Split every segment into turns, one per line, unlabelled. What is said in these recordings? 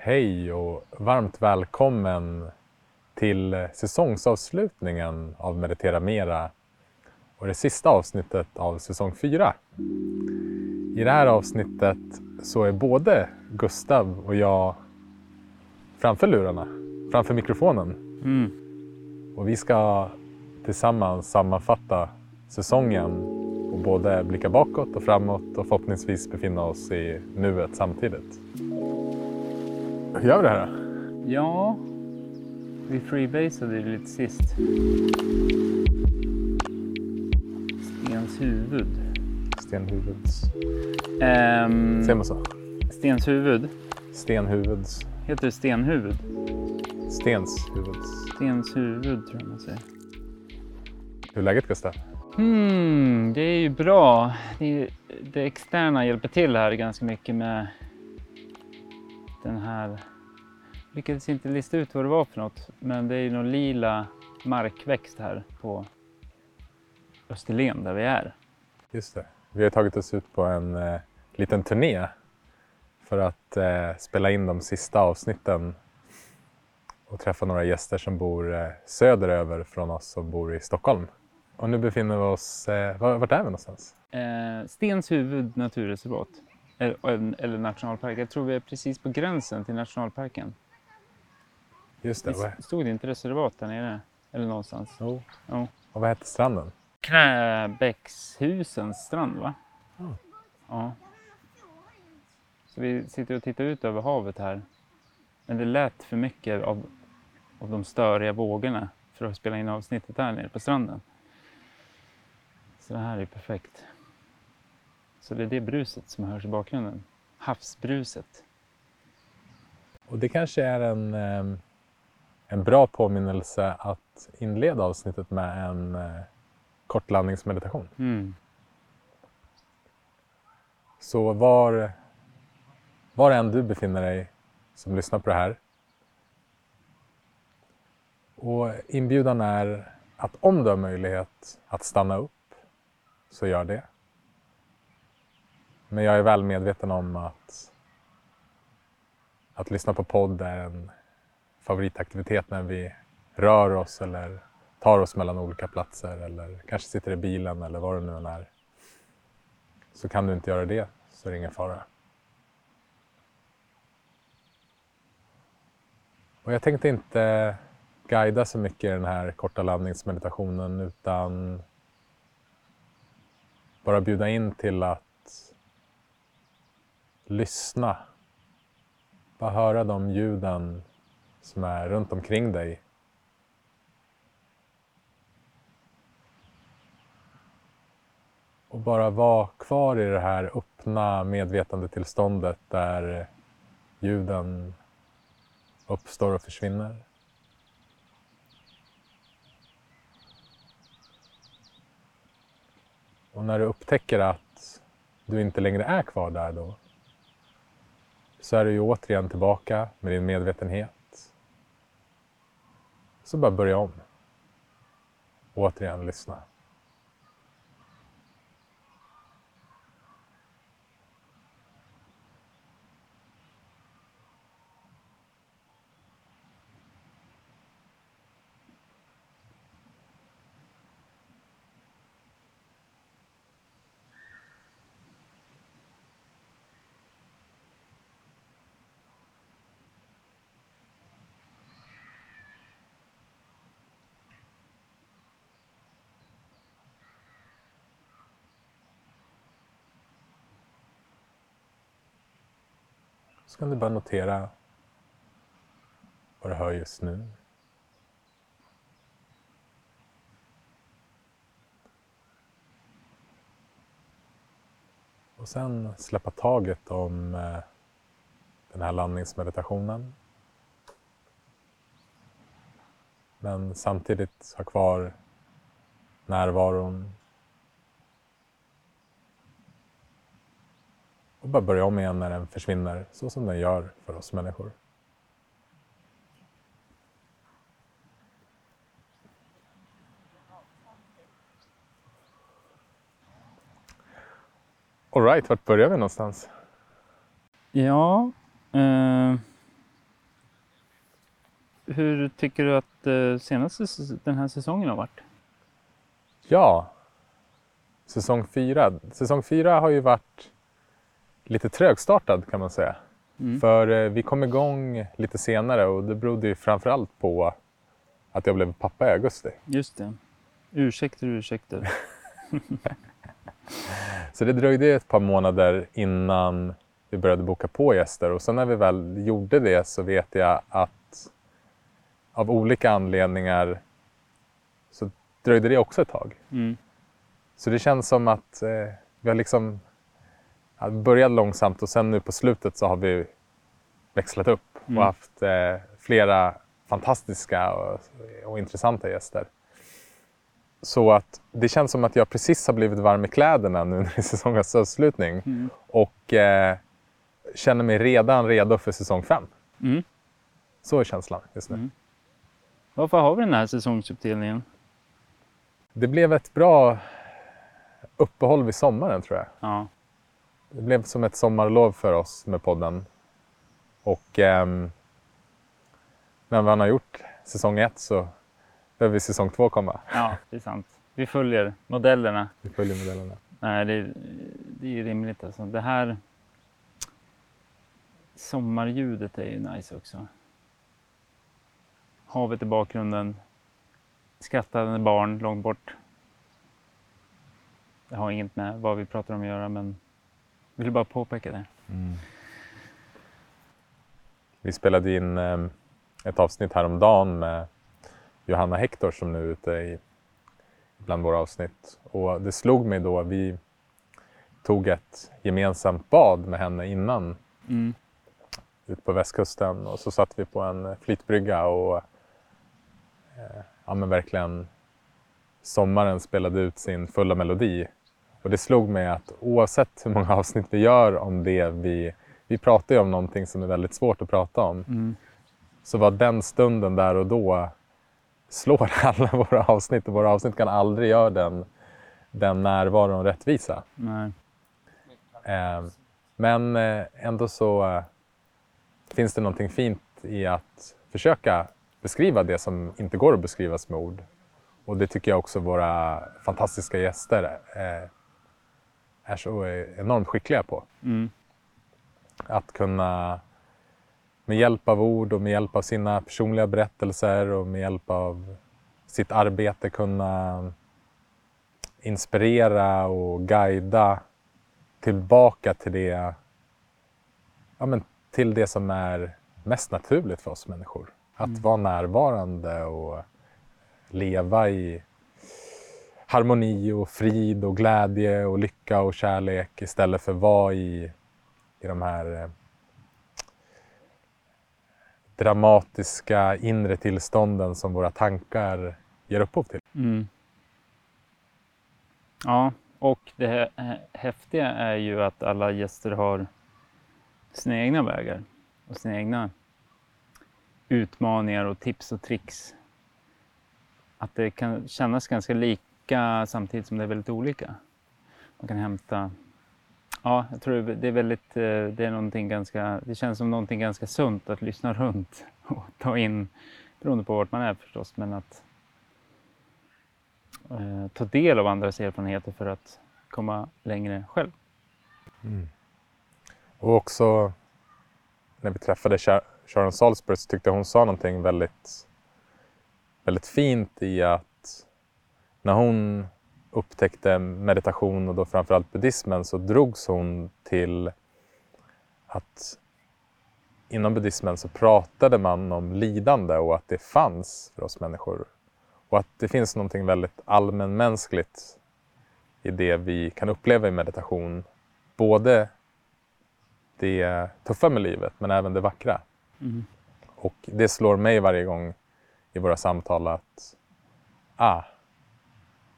Hej och varmt välkommen till säsongsavslutningen av Meditera Mera och det sista avsnittet av säsong 4. I det här avsnittet så är både Gustav och jag framför lurarna, framför mikrofonen.
Mm.
Och vi ska tillsammans sammanfatta säsongen och både blicka bakåt och framåt och förhoppningsvis befinna oss i nuet samtidigt. Gör vi det här då?
Ja, vi freebasade lite sist. Stens huvud.
Stenhuvuds...
Ehm,
Säger man så?
Stens huvud.
Stenhuvuds...
Heter det stenhuvud?
Stens huvuds...
Stens huvud tror jag man säger.
Hur är läget Gustav?
Hmm, det är ju bra. Det, det externa hjälper till här ganska mycket med den här. Lyckades inte lista ut vad det var för något, men det är ju någon lila markväxt här på Österlen där vi är.
Just det. Vi har tagit oss ut på en eh, liten turné för att eh, spela in de sista avsnitten och träffa några gäster som bor eh, söderöver från oss som bor i Stockholm. Och nu befinner vi oss... Eh, var- vart är vi någonstans?
Eh, Stens huvud naturreservat. Eller, eller nationalpark. Jag tror vi är precis på gränsen till nationalparken.
Just det.
Det stod det inte reservat där nere? Eller någonstans?
oh.
Ja.
Och vad heter stranden?
Knäbäckshusens strand va?
Mm.
Ja. Så vi sitter och tittar ut över havet här. Men det lät för mycket av, av de störiga vågorna för att spela in avsnittet här nere på stranden. Så det här är perfekt. Så det är det bruset som hörs i bakgrunden. Havsbruset.
Och det kanske är en, eh, en bra påminnelse att inleda avsnittet med en eh, kortlandningsmeditation.
Mm.
Så var, var än du befinner dig som lyssnar på det här. Och inbjudan är att om du har möjlighet att stanna upp, så gör det. Men jag är väl medveten om att att lyssna på podd är en favoritaktivitet när vi rör oss eller tar oss mellan olika platser eller kanske sitter i bilen eller vad det nu än är. Så kan du inte göra det så är det ingen fara. Och jag tänkte inte guida så mycket i den här korta landningsmeditationen utan bara bjuda in till att lyssna. Bara höra de ljuden som är runt omkring dig. Och bara vara kvar i det här öppna medvetandetillståndet där ljuden uppstår och försvinner. Och när du upptäcker att du inte längre är kvar där då så är du ju återigen tillbaka med din medvetenhet. Så bara börja om. Återigen lyssna. Så kan du bara notera vad du hör just nu. Och sen släppa taget om eh, den här landningsmeditationen. Men samtidigt ha kvar närvaron. Och bara börja om igen när den försvinner, så som den gör för oss människor. Alright, vart börjar vi någonstans?
Ja, eh, hur tycker du att eh, senaste den här säsongen har varit?
Ja, säsong fyra. Säsong fyra har ju varit lite trögstartad kan man säga. Mm. För eh, vi kom igång lite senare och det berodde ju framförallt på att jag blev pappa i augusti.
Just det. Ursäkter, ursäkter.
Så det dröjde ett par månader innan vi började boka på gäster och sen när vi väl gjorde det så vet jag att av olika anledningar så dröjde det också ett tag. Mm. Så det känns som att eh, vi har liksom börjat långsamt och sen nu på slutet så har vi växlat upp mm. och haft eh, flera fantastiska och, och, intressanta gäster. Så att det känns som att jag precis har blivit varm i kläderna nu när det är säsongens avslutning mm. och eh, känner mig redan redo för säsong fem. Mm. Så är känslan just nu. Mm.
Varför har vi den här säsongsuppdelningen?
Det blev ett bra uppehåll vid sommaren tror jag.
Ja.
Det blev som ett sommarlov för oss med podden. Och eh, när man har gjort säsong ett så behöver säsong två komma.
Ja, det är sant. Vi följer modellerna.
Vi följer modellerna.
Nej, det, det är rimligt alltså. Det här sommarljudet är ju nice också. Havet i bakgrunden. Skrattande barn långt bort. Det har inget med vad vi pratar om att göra men jag vill bara påpeka det. Mm.
Vi spelade in ehm, ett avsnitt häromdagen med Johanna Hector som nu är ute i, bland våra avsnitt. Och det slog mig då, vi tog ett gemensamt bad med henne innan mm. ut på västkusten och så satt vi på en flytbrygga och eh, ja, men verkligen sommaren spelade ut sin fulla melodi. Och det slog mig att oavsett hur många avsnitt vi gör om det vi... Vi pratar ju om någonting som är väldigt svårt att prata om. Mm. Så var den stunden där och då slår alla våra avsnitt och våra avsnitt kan aldrig göra den, den närvaron rättvisa.
Nej.
Eh, men eh, ändå så eh, finns det någonting fint i att försöka beskriva det som inte går att beskrivas med ord. Och det tycker jag också våra fantastiska gäster eh, är så enormt skickliga på.
Mm.
Att kunna med hjälp av ord och med hjälp av sina personliga berättelser och med hjälp av sitt arbete kunna inspirera och guida tillbaka till det, ja, men till det som är mest naturligt för oss människor. Att mm. vara närvarande och leva i harmoni och frid och glädje och lycka och kärlek istället för att vara i, i de här eh, dramatiska inre tillstånden som våra tankar ger upphov till.
Mm. Ja, och det eh, häftiga är ju att alla gäster har sina egna vägar och sina egna utmaningar och tips och tricks. Att det kan kännas ganska lika samtidigt som det är väldigt olika. Man kan hämta Ja, jag tror det är väldigt, eh, det är någonting ganska, det känns som någonting ganska sunt att lyssna runt och ta in, beroende på vart man är förstås, men att eh, ta del av andras erfarenheter för att komma längre själv.
Mm. Och också när vi träffade Sharon Salzberg så tyckte hon sa någonting väldigt, väldigt fint i att när hon upptäckte meditation och då framförallt buddhismen så drogs hon till att inom buddhismen så pratade man om lidande och att det fanns för oss människor. Och att det finns någonting väldigt allmänmänskligt i det vi kan uppleva i meditation. Både det tuffa med livet men även det vackra.
Mm.
Och det slår mig varje gång i våra samtal att ah,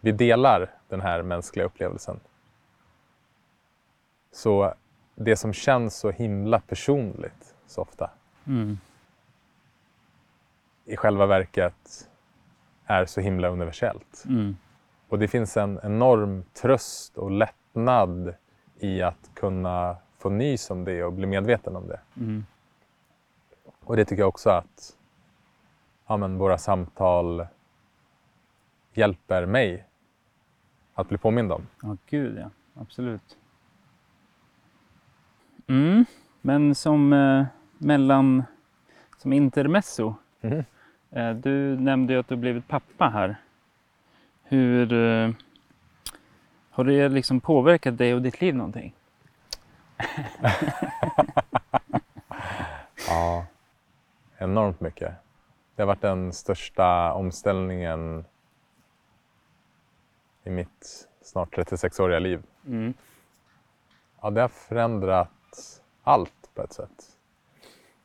vi delar den här mänskliga upplevelsen. Så det som känns så himla personligt så ofta
mm.
i själva verket är så himla universellt.
Mm.
Och det finns en enorm tröst och lättnad i att kunna få nys om det och bli medveten om det.
Mm.
Och det tycker jag också att ja, men våra samtal hjälper mig att bli påmind om.
Ja, gud ja. Absolut. Mm. Men som eh, mellan, som intermezzo.
Mhm.
Eh, du nämnde ju att du blivit pappa här. Hur eh, har det liksom påverkat dig och ditt liv någonting?
Ja, enormt mycket. Det har varit den största omställningen i mitt snart 36-åriga liv.
Mm.
Ja, det har förändrat allt på ett sätt.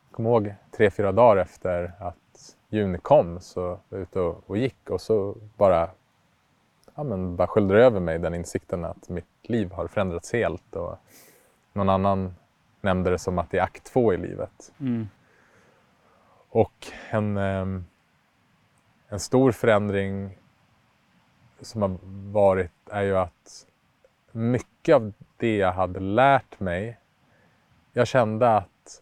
Jag kommer ihåg tre, fyra dagar efter att juni kom så var jag ute och, och gick och så bara, ja, men bara sköljde över mig den insikten att mitt liv har förändrats helt. Och någon annan nämnde det som att det är akt två i livet.
Mm.
Och en, ehm, en stor förändring som har varit är ju att mycket av det jag hade lärt mig, jag kände att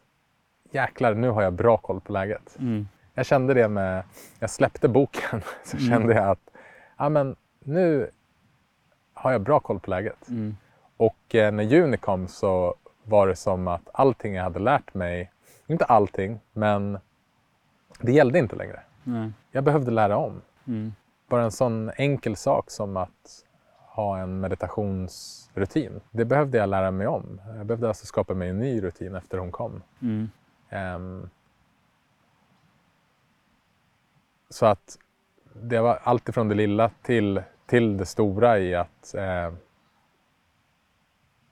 jäklar, nu har jag bra koll på läget.
Mm.
Jag kände det med, jag släppte boken, så
Mm.
kände jag att ja, men nu har jag bra koll på läget.
Mm.
Och eh, när juni kom så var det som att allting jag hade lärt mig, inte allting, men det gällde inte längre.
Nej.
Jag behövde lära om.
Mm.
Bara en sån enkel sak som att ha en meditationsrutin. Det behövde jag lära mig om. Jag behövde alltså skapa mig en ny rutin efter hon kom.
Mm.
Ehm, så att det var allt ifrån det lilla till, till det stora i att eh,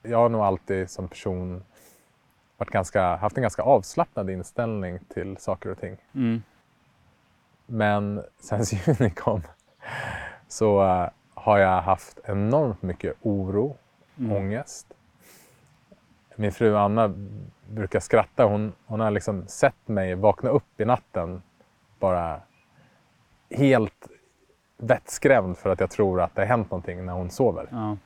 jag har nog alltid som person varit ganska, haft en ganska avslappnad inställning till saker och ting.
Mm.
Men sen juni kom så eh, har jag haft enormt mycket oro,
Mm.
ångest. Min fru Anna brukar skratta. Hon, hon har liksom sett mig vakna upp i natten bara helt vettskrämd för att jag tror att det har hänt någonting när hon sover.
Ja.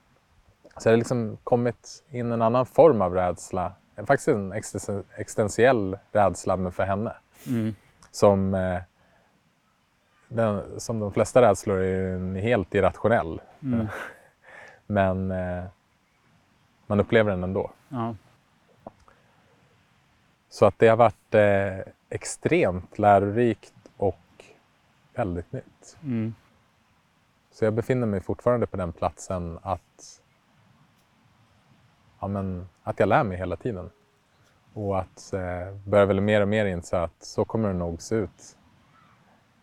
Så det har liksom kommit in en annan form av rädsla. Faktiskt en existen- existentiell rädsla men för henne.
Mm.
Som, eh, den, som de flesta rädslor är den helt irrationell.
Mm.
Men eh, man upplever den ändå.
Ja.
Så att det har varit eh, extremt lärorikt och väldigt nytt.
Mm.
Så jag befinner mig fortfarande på den platsen att, ja, men, att jag lär mig hela tiden. Och att eh, börjar väl mer och mer inse att så kommer det nog se ut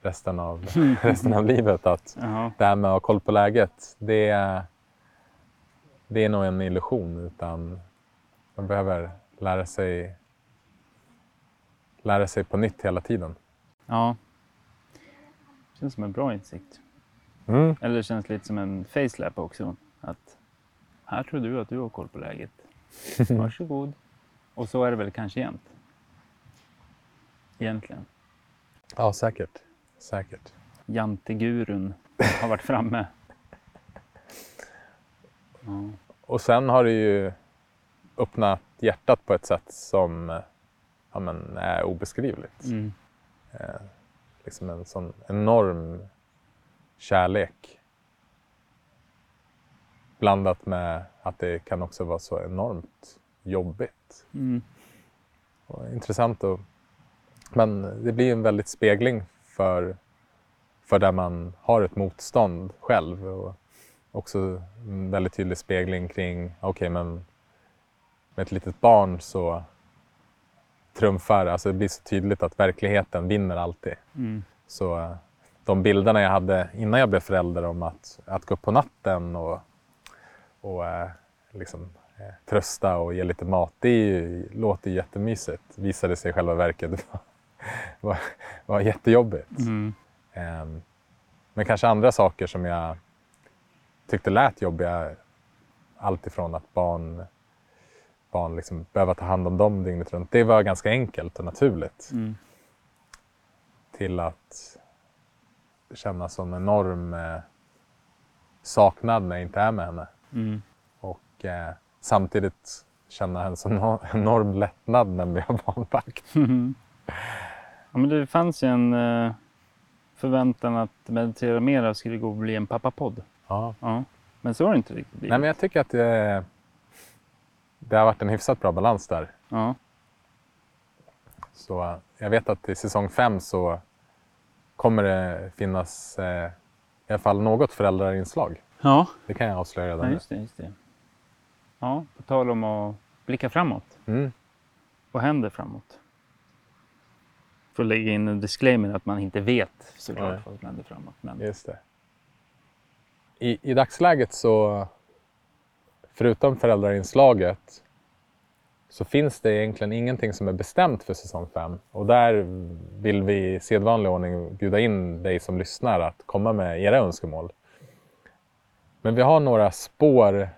resten av, resten av livet. Att
Jaha.
det här med att ha koll på läget, det är, det är nog en illusion. Utan man behöver lära sig, lära sig på nytt hela tiden.
Ja. Känns som en bra insikt.
Mm.
Eller det känns lite som en facelap också. Att här tror du att du har koll på läget. Varsågod. Och så är det väl kanske jämt. Egentligen.
Ja, säkert. Säkert.
Jantegurun har varit framme. Ja.
Och sen har det ju öppnat hjärtat på ett sätt som ja, men, är obeskrivligt.
Mm.
Eh, liksom en sån enorm kärlek. Blandat med att det kan också vara så enormt jobbigt.
Mm.
Och intressant och, Men det blir en väldigt spegling för, för där man har ett motstånd själv. Och också en väldigt tydlig spegling kring, okej men med ett litet barn så trumfar, alltså det blir så tydligt att verkligheten vinner alltid.
Mm.
Så de bilderna jag hade innan jag blev förälder om att, att gå upp på natten och, och eh, liksom, eh, trösta och ge lite mat, det är ju, låter ju jättemysigt. Visade sig i själva verket var, var, jättejobbigt.
Mm.
Ehm, men kanske andra saker som jag tyckte lät jobbiga. Allt ifrån att barn, barn liksom behöva ta hand om dem dygnet runt. Det var ganska enkelt och naturligt.
Mm.
Till att känna sån enorm eh, saknad när jag inte är med henne.
Mm.
Och eh, samtidigt känna en sån enorm lättnad när vi har barnvakt.
ja, men det fanns ju en, eh, förväntan att Meditera Mera skulle gå och bli en pappapodd.
Ja.
Ja. Men så har det inte riktigt blivit.
Nej, men jag tycker att det, det har varit en hyfsat bra balans där.
Ja.
Så jag vet att i säsong fem så kommer det finnas eh, i alla fall något föräldrarinslag.
ja.
Det kan jag avslöja redan
Ja, just det, just det. Ja, på tal om att blicka framåt.
Mm.
Vad händer framåt? Får lägga in en disclaimer att man inte vet såklart vad som händer framåt. Men...
Just det. I, I dagsläget så, förutom föräldrainslaget, så finns det egentligen ingenting som är bestämt för säsong 5. Och där vill vi i sedvanlig ordning bjuda in dig som lyssnar att komma med era önskemål. Men vi har några spår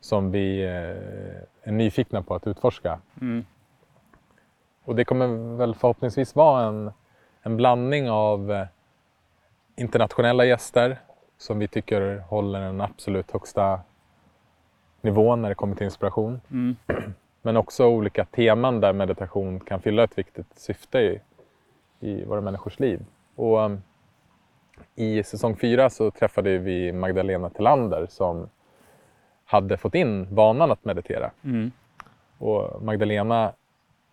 som vi eh, är nyfikna på att utforska.
Mm.
Och det kommer väl förhoppningsvis vara en, en blandning av eh, internationella gäster som vi tycker håller den absolut högsta nivån när det kommer till inspiration.
Mm.
Men också olika teman där meditation kan fylla ett viktigt syfte i, i våra människors liv. Och um, i säsong fyra så träffade vi Magdalena Tillander som hade fått in vanan att meditera.
Mm.
Och Magdalena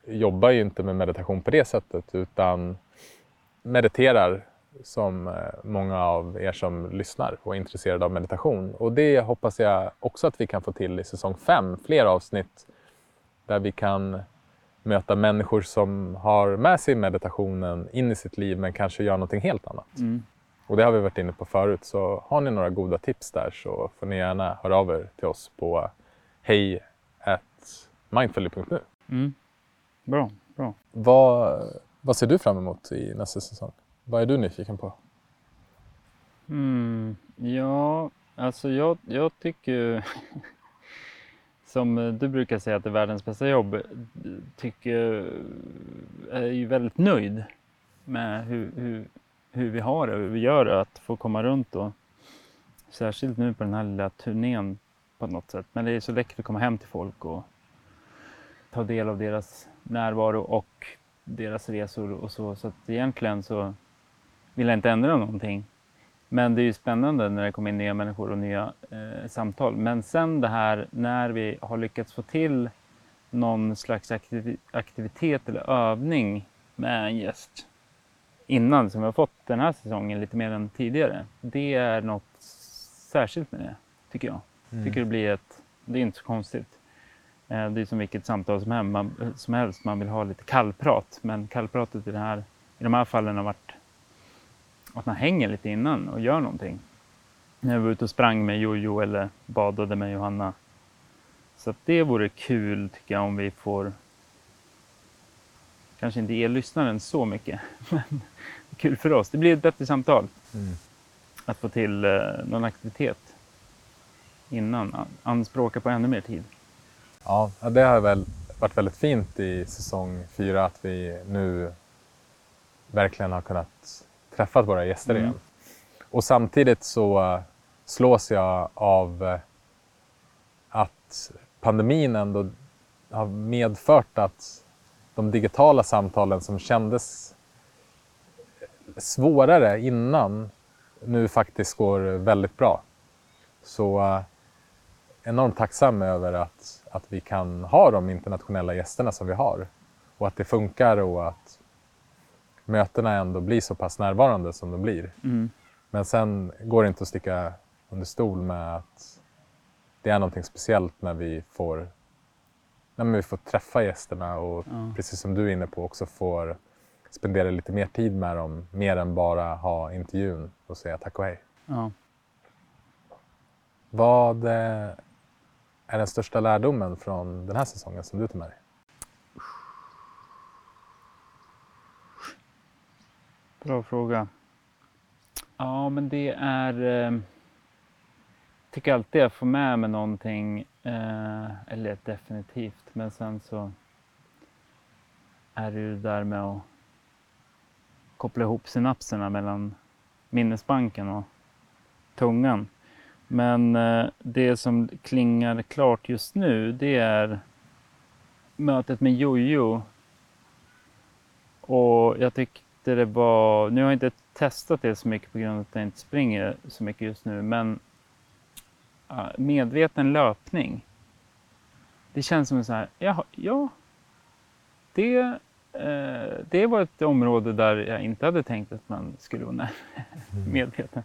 jobbar ju inte med meditation på det sättet utan mediterar som eh, många av er som lyssnar och är intresserade av meditation. Och det hoppas jag också att vi kan få till i säsong 5, fler avsnitt där vi kan möta människor som har med sig meditationen in i sitt liv men kanske gör någonting helt annat.
Mm.
Och det har vi varit inne på förut, så har ni några goda tips där så får ni gärna höra av er till oss på hej mindfully.nu.
Mm. Bra, bra.
Vad, vad ser du fram emot i nästa säsong? Vad är du nyfiken på?
Mm. Ja, alltså jag, jag tycker som du brukar säga att det är världens bästa jobb, tycker är ju väldigt nöjd med hur, hur, hur vi har det, hur vi gör det, att få komma runt och särskilt nu på den här lilla turnén på något sätt. Men det är så läckert att komma hem till folk och ta del av deras närvaro och deras resor och så. Så att egentligen så vill jag inte ändra någonting. Men det är ju spännande när det kommer in nya människor och nya eh, samtal. Men sen det här när vi har lyckats få till någon slags aktivi- aktivitet eller övning med en gäst innan som vi har fått den här säsongen lite mer än tidigare. Det är något särskilt med det, tycker jag. Tycker det blir ett, det är inte så konstigt. Eh, Det är som vilket samtal som, hem, man, som helst, man vill ha lite kallprat. Men kallpratet i, det här, i de här fallen har varit att man hänger lite innan och gör någonting. När jag var ute och sprang med Jojo eller badade med Johanna. Så det vore kul tycker jag om vi får kanske inte ge lyssnaren så mycket, men kul för oss. Det blir ett bättre samtal
Mm.
att få till eh, någon aktivitet innan. An- Anspråka på ännu mer tid.
Ja, det har väl varit väldigt fint i säsong fyra att vi nu verkligen har kunnat träffa våra gäster
Mm.
igen. Och samtidigt så eh, slås jag av eh, att pandemin ändå har medfört att de digitala samtalen som kändes svårare innan nu faktiskt går väldigt bra. Så eh, enormt tacksam över att, att vi kan ha de internationella gästerna som vi har. Och att det funkar och att mötena ändå blir så pass närvarande som de blir.
Mm.
Men sen går det inte att sticka under stol med att det är någonting speciellt när vi får, när vi får träffa gästerna och
Ja.
precis som du är inne på också får spendera lite mer tid med dem, mer än bara ha intervjun och säga tack och hej.
Ja.
Vad eh, är den största lärdomen från den här säsongen som du tar med dig?
Bra fråga. Ja, men det är... Eh, tycker alltid jag får med mig någonting. Eh, eller definitivt. Men sen så är det ju där med att koppla ihop synapserna mellan minnesbanken och tungan. Men eh, det som klingar klart just nu det är mötet med Jojo. Och jag tyckte det var, nu har jag inte testat det så mycket på grund av att jag inte springer så mycket just nu, men medveten löpning. Det känns som sån här, ja, ja det, uh, det var ett område där jag inte hade tänkt att man skulle vara mm. medveten.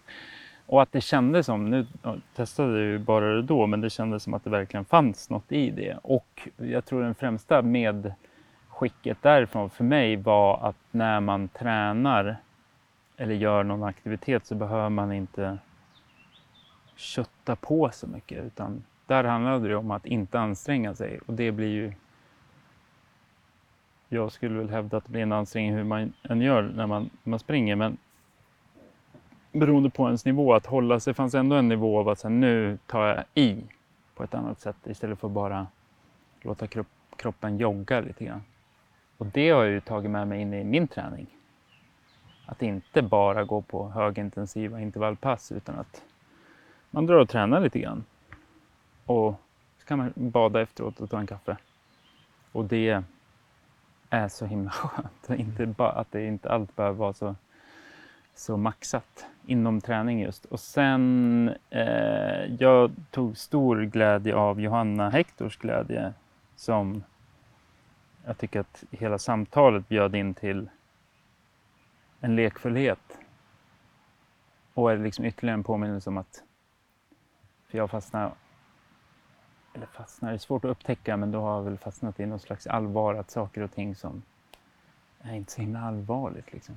Och att det kändes som, nu testade jag ju bara det då, men det kändes som att det verkligen fanns något i det. Och jag tror den främsta medskicket därifrån för mig var att när man tränar eller gör någon aktivitet så behöver man inte kötta på så mycket utan där handlade det om att inte anstränga sig och det blir ju jag skulle väl hävda att det blir en ansträngning hur man än gör när man, man springer men beroende på ens nivå att hålla sig, fanns ändå en nivå av att så här, nu tar jag i på ett annat sätt istället för att bara låta kropp, kroppen jogga lite grann. Och det har jag ju tagit med mig in i min träning. Att inte bara gå på högintensiva intervallpass utan att man drar och tränar lite grann. Och så kan man bada efteråt och ta en kaffe. Och det är så himla skönt. Inte bara, att det inte allt behöver vara så, så maxat inom träning just. Och sen, eh, jag tog stor glädje av Johanna Hektors glädje som jag tycker att hela samtalet bjöd in till en lekfullhet. Och är liksom ytterligare en påminnelse om att, för jag fastnar, eller fastnar, det är svårt att upptäcka, men då har jag väl fastnat i någon slags allvar, att saker och ting som är inte så himla allvarligt liksom.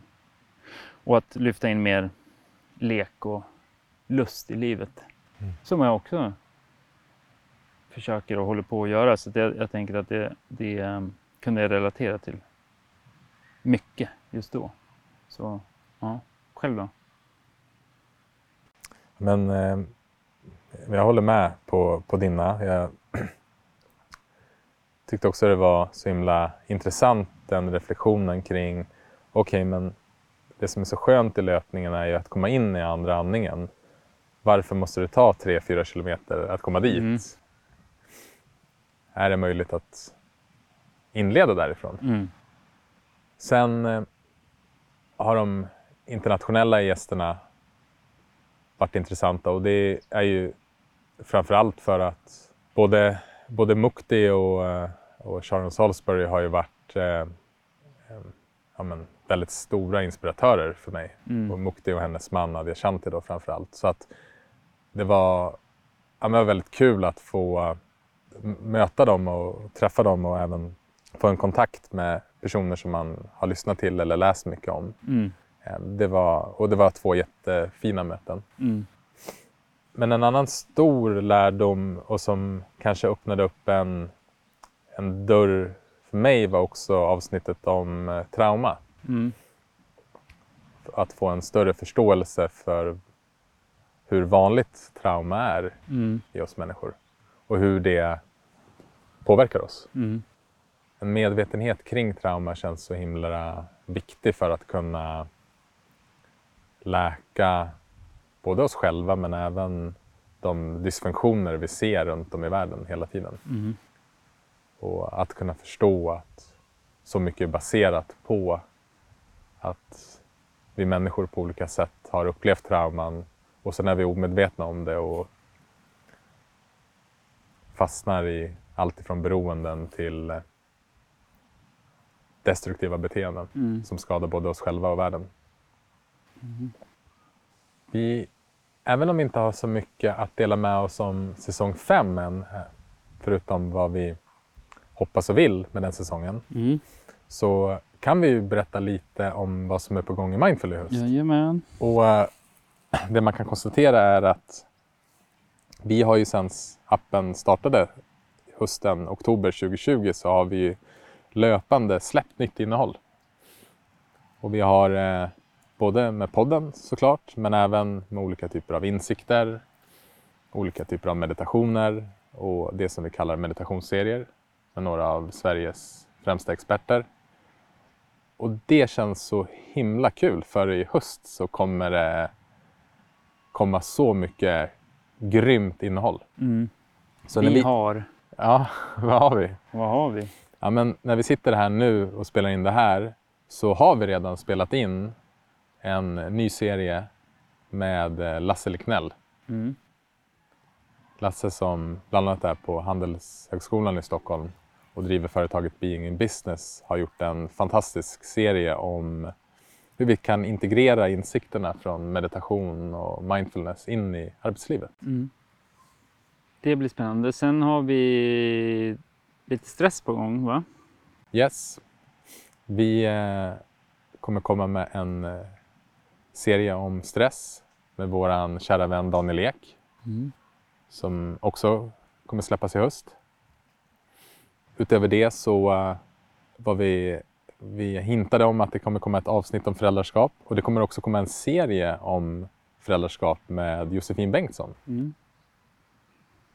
Och att lyfta in mer lek och lust i livet. Mm. Som jag också försöker och håller på att göra. Så det, jag tänker att det, det um, kunde jag relatera till mycket just då. Så ja, själv då?
Men eh, jag håller med på, på dina. Jag tyckte också det var så himla intressant den reflektionen kring okej, okay, men det som är så skönt i löpningen är ju att komma in i andra andningen. Varför måste det ta 3-4 kilometer att komma dit? Mm. Är det möjligt att inleda därifrån? Mm. Sen eh, har de internationella gästerna varit intressanta och det är ju framförallt för att både, både Mukti och, eh, och Sharon Salisbury har ju varit eh, eh, ja, men, väldigt stora inspiratörer för mig. Mm. Och Mukti och hennes man Nadia Shanti då framförallt. Så att det var, ja, det var väldigt kul att få möta dem och träffa dem och även få en kontakt med personer som man har lyssnat till eller läst mycket om. Mm. Eh, det var, och det var två jättefina möten. Mm. Men en annan stor lärdom och som kanske öppnade upp en, en dörr för mig var också avsnittet om eh, trauma. Mm. Att få en större förståelse för hur vanligt trauma är mm. i oss människor och hur det påverkar oss. Mm en medvetenhet kring trauma känns så himla viktig för att kunna läka både oss själva men även de dysfunktioner vi ser runt om i världen hela tiden. Mm. Och att kunna förstå att så mycket är baserat på att vi människor på olika sätt har upplevt trauman och sen är vi omedvetna om det och fastnar i allt ifrån beroenden till destruktiva beteenden mm. som skadar både oss själva och världen. Mm. Vi, även om vi inte har så mycket att dela med oss om säsong 5 än, förutom vad vi hoppas och vill med den säsongen, mm. så kan vi ju berätta lite om vad som är på gång i Mindful i höst.
Jajamän.
Och äh, det man kan konstatera är att vi har ju sen appen startade hösten, oktober 2020, så har vi löpande släppt nytt innehåll. Och vi har eh, både med podden såklart, men även med olika typer av insikter, olika typer av meditationer och det som vi kallar meditationsserier med några av Sveriges främsta experter. Och det känns så himla kul för i höst så kommer det komma så mycket grymt innehåll. Mm.
Så vi, vi har...
Ja, vad har vi?
Vad har vi?
Ja, men när vi sitter här nu och spelar in det här så har vi redan spelat in en ny serie med eh, Lasse Liknell.
Mm.
Lasse som bland annat är på Handelshögskolan i Stockholm och driver företaget Being in Business har gjort en fantastisk serie om hur vi kan integrera insikterna från meditation och mindfulness in i arbetslivet.
Mm. Det blir spännande. Sen har vi lite stress på gång, va?
Yes. Vi eh, kommer komma med en eh, serie om stress med våran kära vän Daniel Ek
Mm.
som också kommer släppas i höst. Utöver det så eh, var vi, vi hintade om att det kommer komma ett avsnitt om föräldraskap och det kommer också komma en serie om föräldraskap med Josefin Bengtsson.
Mm.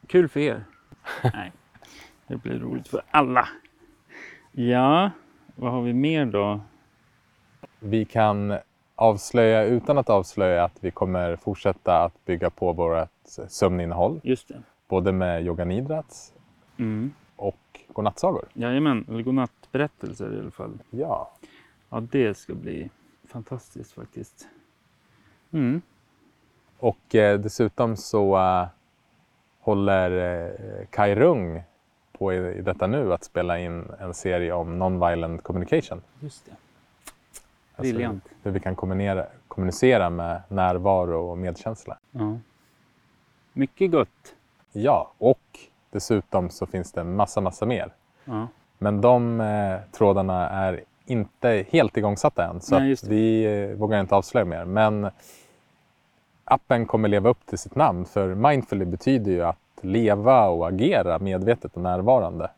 Kul för er. Nej, det blir roligt för alla. Ja, vad har vi mer då?
Vi kan avslöja utan att avslöja att vi kommer fortsätta att bygga på vårt sömninnehåll,
Just det.
både med yoga nidrats
Mm.
Godnattsagor.
Jajamän, eller godnattberättelser i alla fall.
Ja.
Ja, det ska bli fantastiskt faktiskt. Mm.
Och eh, dessutom så eh, håller eh, Kai Rung på i, i detta nu att spela in en serie om non-violent communication.
Just det.
Alltså
Briljant.
hur vi kan kommunicera, kommunicera med närvaro och medkänsla.
Ja. Mycket gott.
Ja, och dessutom så finns det massa, massa mer.
Ja.
Men de eh, trådarna är inte helt igångsatta än så
Nej,
vi eh, vågar inte avslöja mer. Men appen kommer leva upp till sitt namn för mindfully betyder ju att leva och agera medvetet och närvarande.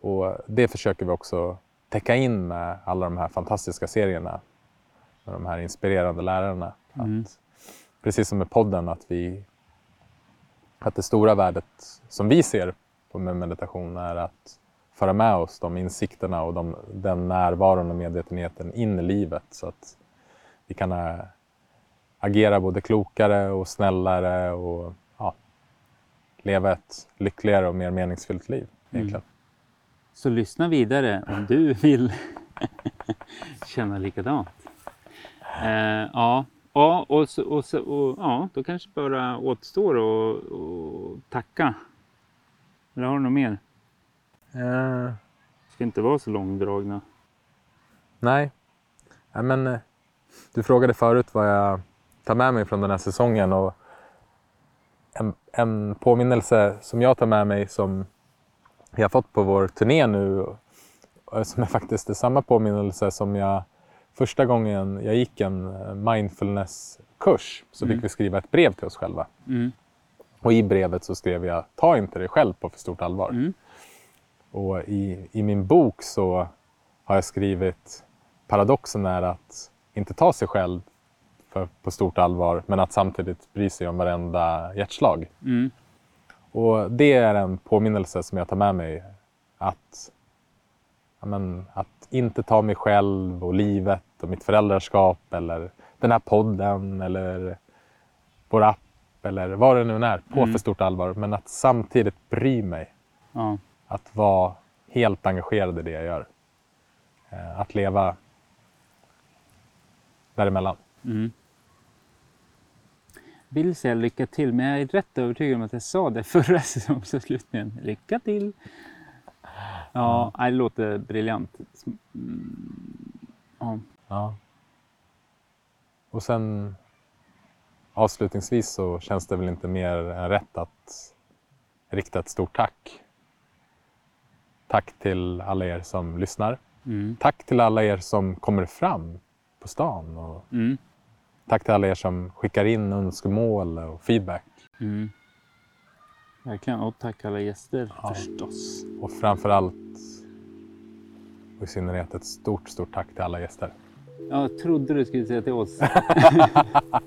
Och det försöker vi också täcka in med alla de här fantastiska serierna med de här inspirerande lärarna.
Mm.
Att, precis som med podden, att, vi, att det stora värdet som vi ser på med meditation är att föra med oss de insikterna och de, den närvaron och medvetenheten in i livet så att vi kan ä, agera både klokare och snällare och ja, leva ett lyckligare och mer meningsfyllt liv. Egentligen. Mm.
Så lyssna vidare om du vill känna likadant. Eh, ja, ja och, så, och, så, och ja, då kanske bara återstår att att tacka. Eller har du något mer?
Eh,
Ska inte vara så långdragna.
nej, ja, men eh, du frågade förut vad jag tar med mig från den här säsongen och en, en påminnelse som jag tar med mig som vi har fått på vår turné nu och som är faktiskt är samma påminnelse som jag första gången jag gick en eh, mindfulnesskurs så
Mm.
fick vi skriva ett brev till oss själva.
Mm.
Och i brevet så skrev jag ta inte dig själv på för stort allvar.
Mm.
Och i, i min bok så har jag skrivit paradoxen är att inte ta sig själv för, på stort allvar men att samtidigt bry sig om varenda hjärtslag.
Mm.
Och det är en påminnelse som jag tar med mig. Att, men, att inte ta mig själv och livet och mitt föräldraskap eller den här podden eller vår app eller vad det nu är på
Mm.
för stort allvar. Men att samtidigt bry mig.
Ja.
Att vara helt engagerad i det jag gör. Eh, Att leva däremellan.
Mm. Vill säga lycka till, men jag är rätt övertygad om att jag sa det förra säsongsavslutningen. Lycka till! Ja, det låter briljant. Mm. Ja.
Ja. Och sen avslutningsvis så känns det väl inte mer än rätt att rikta ett stort tack. Tack till alla er som lyssnar.
Mm.
Tack till alla er som kommer fram på stan. Och
Mm.
tack till alla er som skickar in önskemål och feedback.
Mm. Verkligen. Och tack alla gäster
Ja.
förstås.
Och framför allt och i synnerhet ett stort, stort tack till alla gäster.
Jag trodde du skulle säga till oss.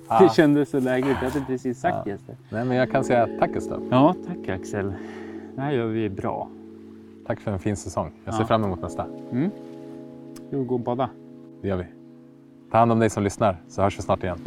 det kändes så lägligt. Jag hade precis sagt
Ja.
gäster.
Nej, men jag kan säga tack Gustav.
Ja, tack Axel. Det här gör vi bra.
Tack för en fin säsong. Jag ser
Ja.
fram emot nästa.
Mm. Vi gå och bada?
Det gör vi. Ta hand om dig som lyssnar så hörs vi snart igen.